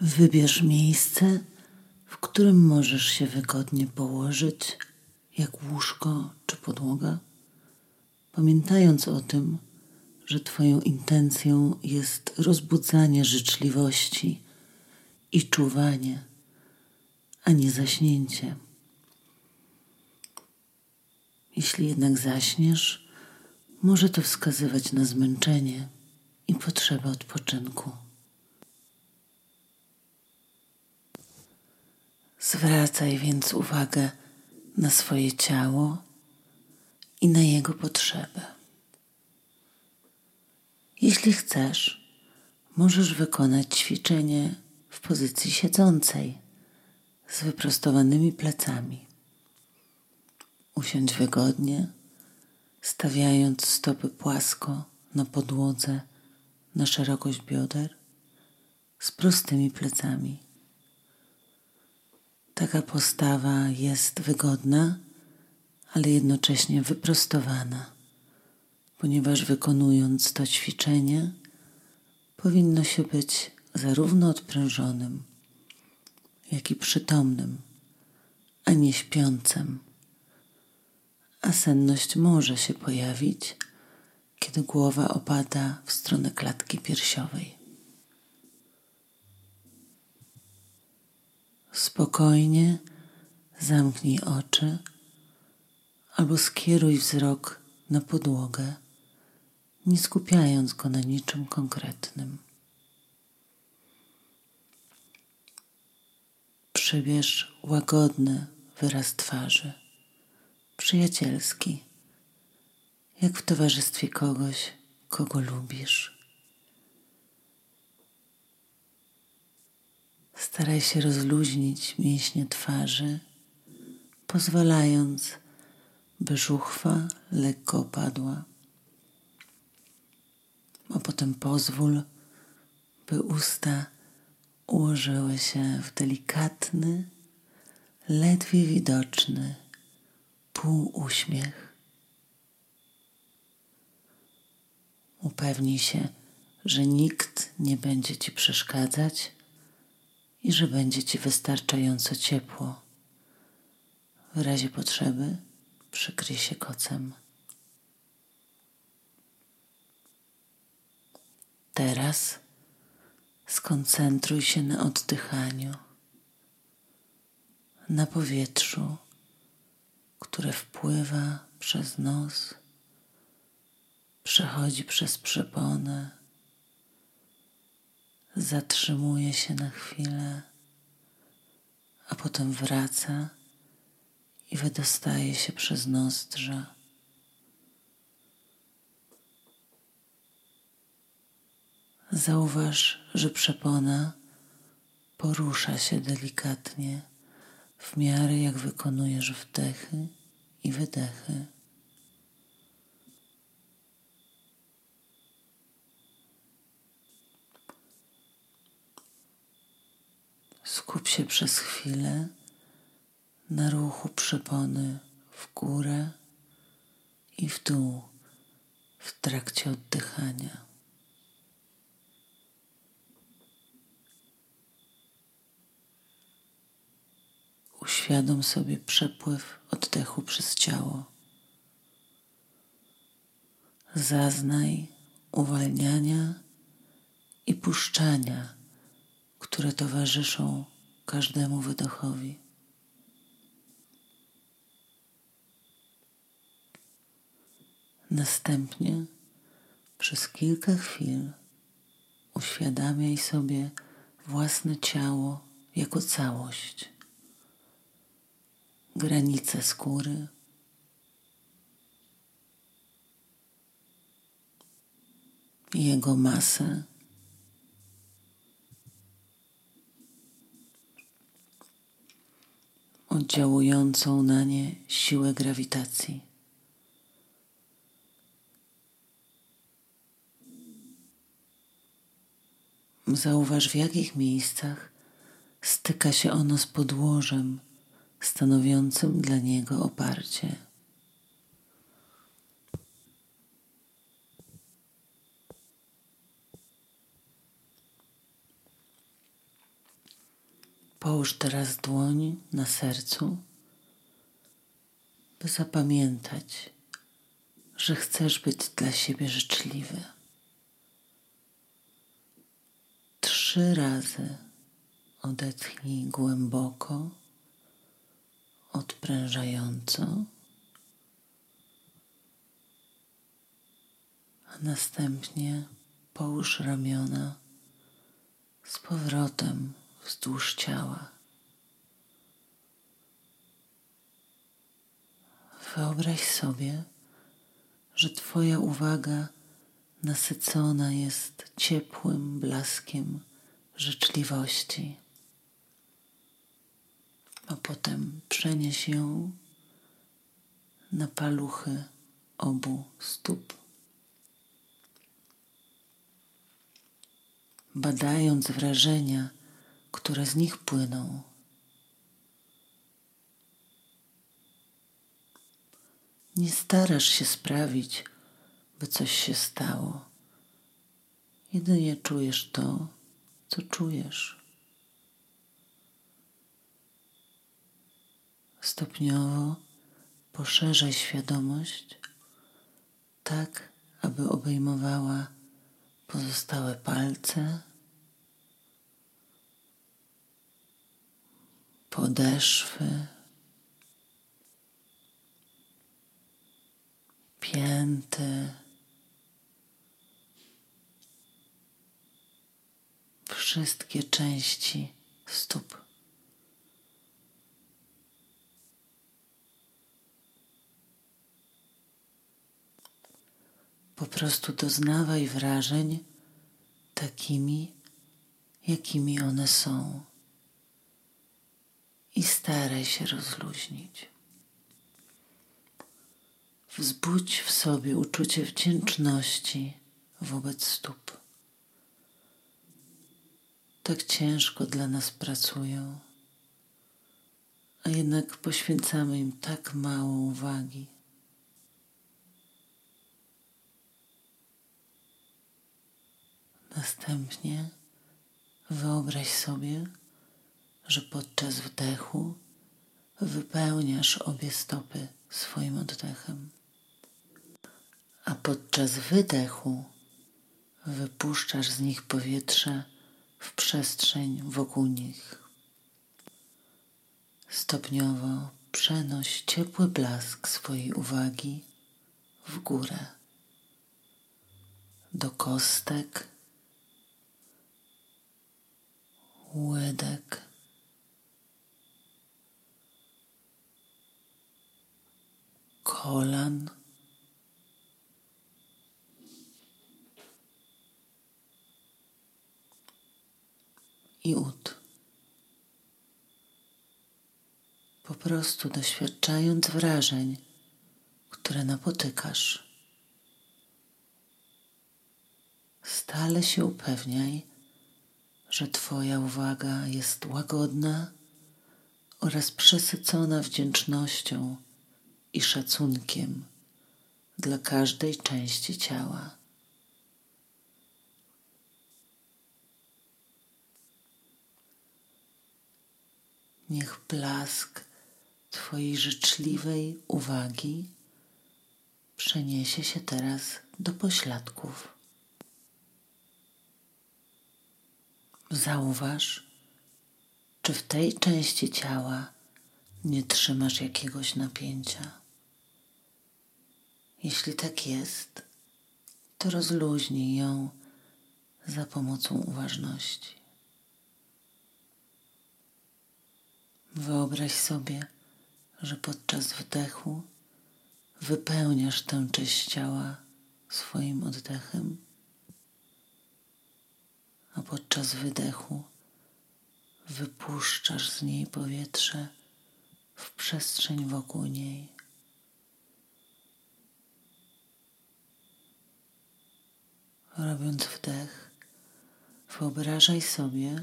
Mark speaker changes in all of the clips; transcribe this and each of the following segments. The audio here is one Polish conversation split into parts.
Speaker 1: Wybierz miejsce, w którym możesz się wygodnie położyć, jak łóżko czy podłoga, pamiętając o tym, że Twoją intencją jest rozbudzanie życzliwości i czuwanie, a nie zaśnięcie. Jeśli jednak zaśniesz, może to wskazywać na zmęczenie i potrzebę odpoczynku. Zwracaj więc uwagę na swoje ciało i na jego potrzeby. Jeśli chcesz, możesz wykonać ćwiczenie w pozycji siedzącej z wyprostowanymi plecami. Usiądź wygodnie, stawiając stopy płasko na podłodze na szerokość bioder z prostymi plecami. Taka postawa jest wygodna, ale jednocześnie wyprostowana, ponieważ wykonując to ćwiczenie, powinno się być zarówno odprężonym, jak i przytomnym, a nie śpiącym. A senność może się pojawić, kiedy głowa opada w stronę klatki piersiowej. Spokojnie zamknij oczy albo skieruj wzrok na podłogę, nie skupiając go na niczym konkretnym. Przybierz łagodny wyraz twarzy, przyjacielski, jak w towarzystwie kogoś, kogo lubisz. Staraj się rozluźnić mięśnie twarzy, pozwalając, by żuchwa lekko opadła. A potem pozwól, by usta ułożyły się w delikatny, ledwie widoczny półuśmiech. Upewnij się, że nikt nie będzie ci przeszkadzać i że będzie Ci wystarczająco ciepło. W razie potrzeby przykryj się kocem. Teraz skoncentruj się na oddychaniu, na powietrzu, które wpływa przez nos, przechodzi przez przeponę zatrzymuje się na chwilę, a potem wraca i wydostaje się przez nozdrza. Zauważ, że przepona porusza się delikatnie w miarę jak wykonujesz wdechy i wydechy. Skup się przez chwilę na ruchu przepony w górę i w dół w trakcie oddychania. Uświadom sobie przepływ oddechu przez ciało. Zaznaj uwalniania i puszczania które towarzyszą każdemu wydechowi. Następnie przez kilka chwil uświadamiaj sobie własne ciało jako całość, granice skóry, jego masę. Oddziałującą na nie siłę grawitacji. Zauważ, w jakich miejscach styka się ono z podłożem stanowiącym dla niego oparcie. Połóż teraz dłoń na sercu, by zapamiętać, że chcesz być dla siebie życzliwy. Trzy razy odetchnij głęboko, odprężająco, a następnie połóż ramiona z powrotem wzdłuż ciała. Wyobraź sobie, że Twoja uwaga nasycona jest ciepłym blaskiem życzliwości, a potem przenieś ją na paluchy obu stóp. Badając wrażenia, które z nich płyną. Nie starasz się sprawić, by coś się stało. Jedynie czujesz to, co czujesz. Stopniowo poszerzaj świadomość tak, aby obejmowała pozostałe palce, podeszwy, pięty, wszystkie części stóp. Po prostu doznawaj wrażeń takimi, jakimi one są i staraj się rozluźnić. Wzbudź w sobie uczucie wdzięczności wobec stóp. Tak ciężko dla nas pracują, a jednak poświęcamy im tak mało uwagi. Następnie wyobraź sobie, że podczas wdechu wypełniasz obie stopy swoim oddechem, a podczas wydechu wypuszczasz z nich powietrze w przestrzeń wokół nich. Stopniowo przenoś ciepły blask swojej uwagi w górę, do kostek, łydek, kolan. I ud. Po prostu doświadczając wrażeń, które napotykasz. Stale się upewniaj, że Twoja uwaga jest łagodna oraz przesycona wdzięcznością i szacunkiem dla każdej części ciała. Niech blask Twojej życzliwej uwagi przeniesie się teraz do pośladków. Zauważ, czy w tej części ciała nie trzymasz jakiegoś napięcia. Jeśli tak jest, to rozluźnij ją za pomocą uważności. Wyobraź sobie, że podczas wdechu wypełniasz tę część ciała swoim oddechem, a podczas wydechu wypuszczasz z niej powietrze w przestrzeń wokół niej. Robiąc wdech, wyobrażaj sobie,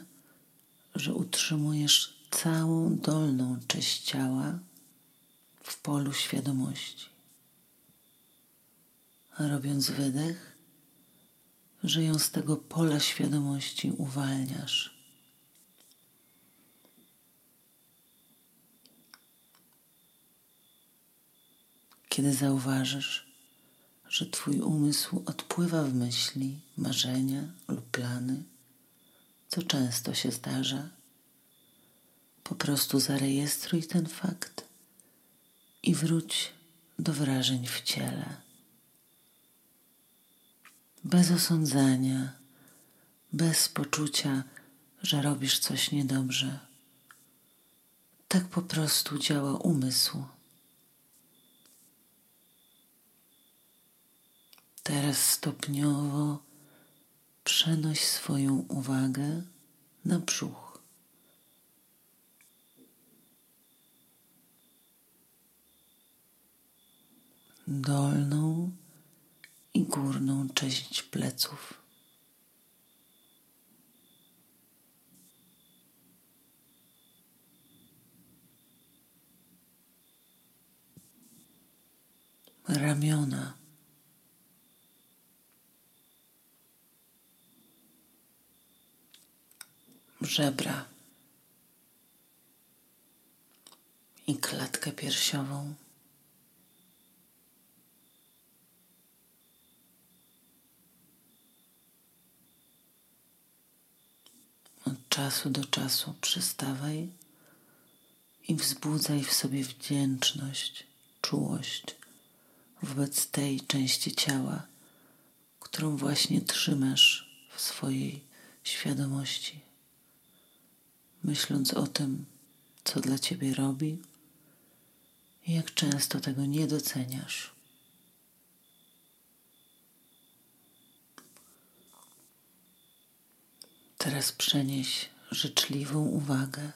Speaker 1: że utrzymujesz całą dolną część ciała w polu świadomości. A robiąc wydech, żyją z tego pola świadomości uwalniasz. Kiedy zauważysz, że Twój umysł odpływa w myśli, marzenia lub plany, co często się zdarza, po prostu zarejestruj ten fakt i wróć do wrażeń w ciele. Bez osądzania, bez poczucia, że robisz coś niedobrze. Tak po prostu działa umysł. Teraz stopniowo przenoś swoją uwagę na brzuch. Dolną i górną część pleców. Ramiona. żebra i klatkę piersiową. Od czasu do czasu przystawaj i wzbudzaj w sobie wdzięczność, czułość wobec tej części ciała, którą właśnie trzymasz w swojej świadomości myśląc o tym, co dla ciebie robi i jak często tego nie doceniasz. Teraz przenieś życzliwą uwagę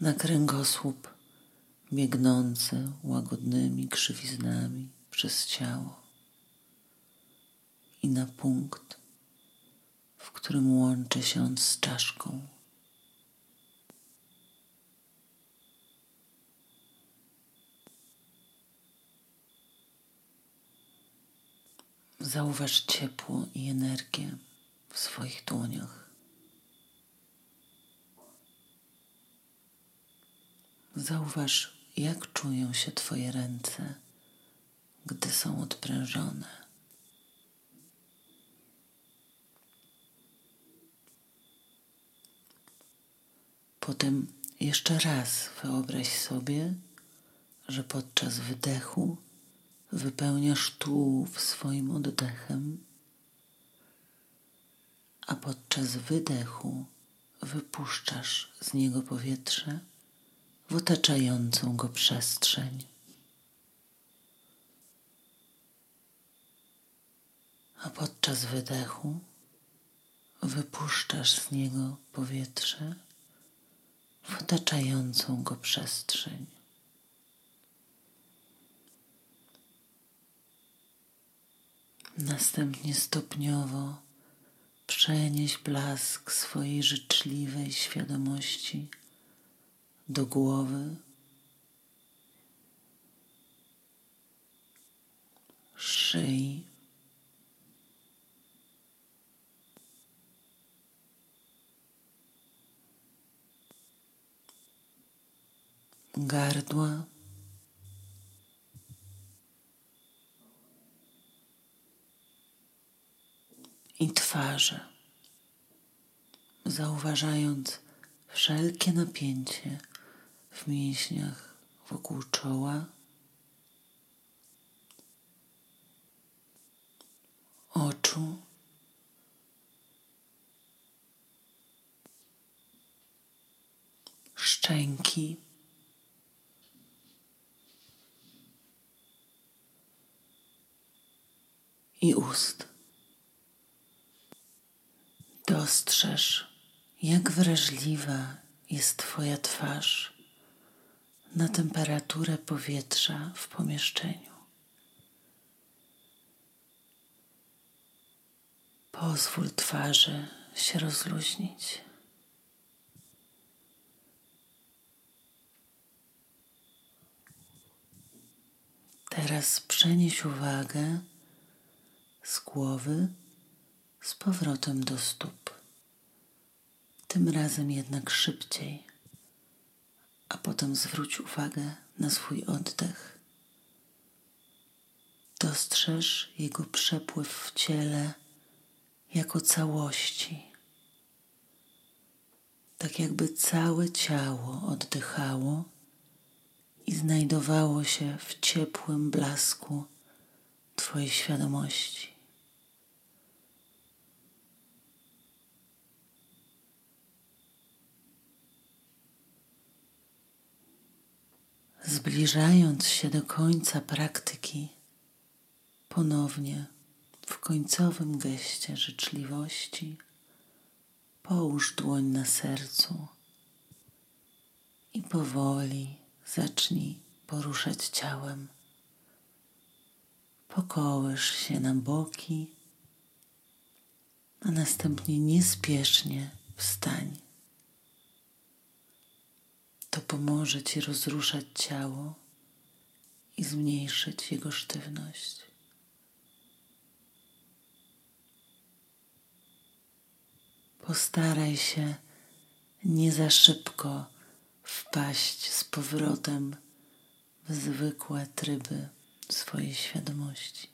Speaker 1: na kręgosłup biegnący łagodnymi krzywiznami przez ciało i na punkt, w którym łączy się on z czaszką. Zauważ ciepło i energię w swoich dłoniach. Zauważ, jak czują się Twoje ręce, gdy są odprężone. Potem jeszcze raz wyobraź sobie, że podczas wydechu wypełniasz tułów swoim oddechem, a podczas wydechu wypuszczasz z niego powietrze w otaczającą go przestrzeń. A podczas wydechu wypuszczasz z niego powietrze w otaczającą go przestrzeń. Następnie stopniowo przenieś blask swojej życzliwej świadomości do głowy, szyi, gardła. I twarzy, zauważając wszelkie napięcie w mięśniach wokół czoła, oczu, szczęki. I ust. Dostrzeż, jak wrażliwa jest Twoja twarz na temperaturę powietrza w pomieszczeniu. Pozwól twarzy się rozluźnić. Teraz przenieś uwagę z głowy z powrotem do stóp. Tym razem jednak szybciej, a potem zwróć uwagę na swój oddech Dostrzeż jego przepływ w ciele jako całości. Tak jakby całe ciało oddychało i znajdowało się w ciepłym blasku Twojej świadomości. Zbliżając się do końca praktyki, ponownie w końcowym geście życzliwości połóż dłoń na sercu i powoli zacznij poruszać ciałem. Pokołysz się na boki, a następnie niespiesznie wstań. To pomoże Ci rozruszać ciało i zmniejszyć jego sztywność. Postaraj się nie za szybko wpaść z powrotem w zwykłe tryby swojej świadomości.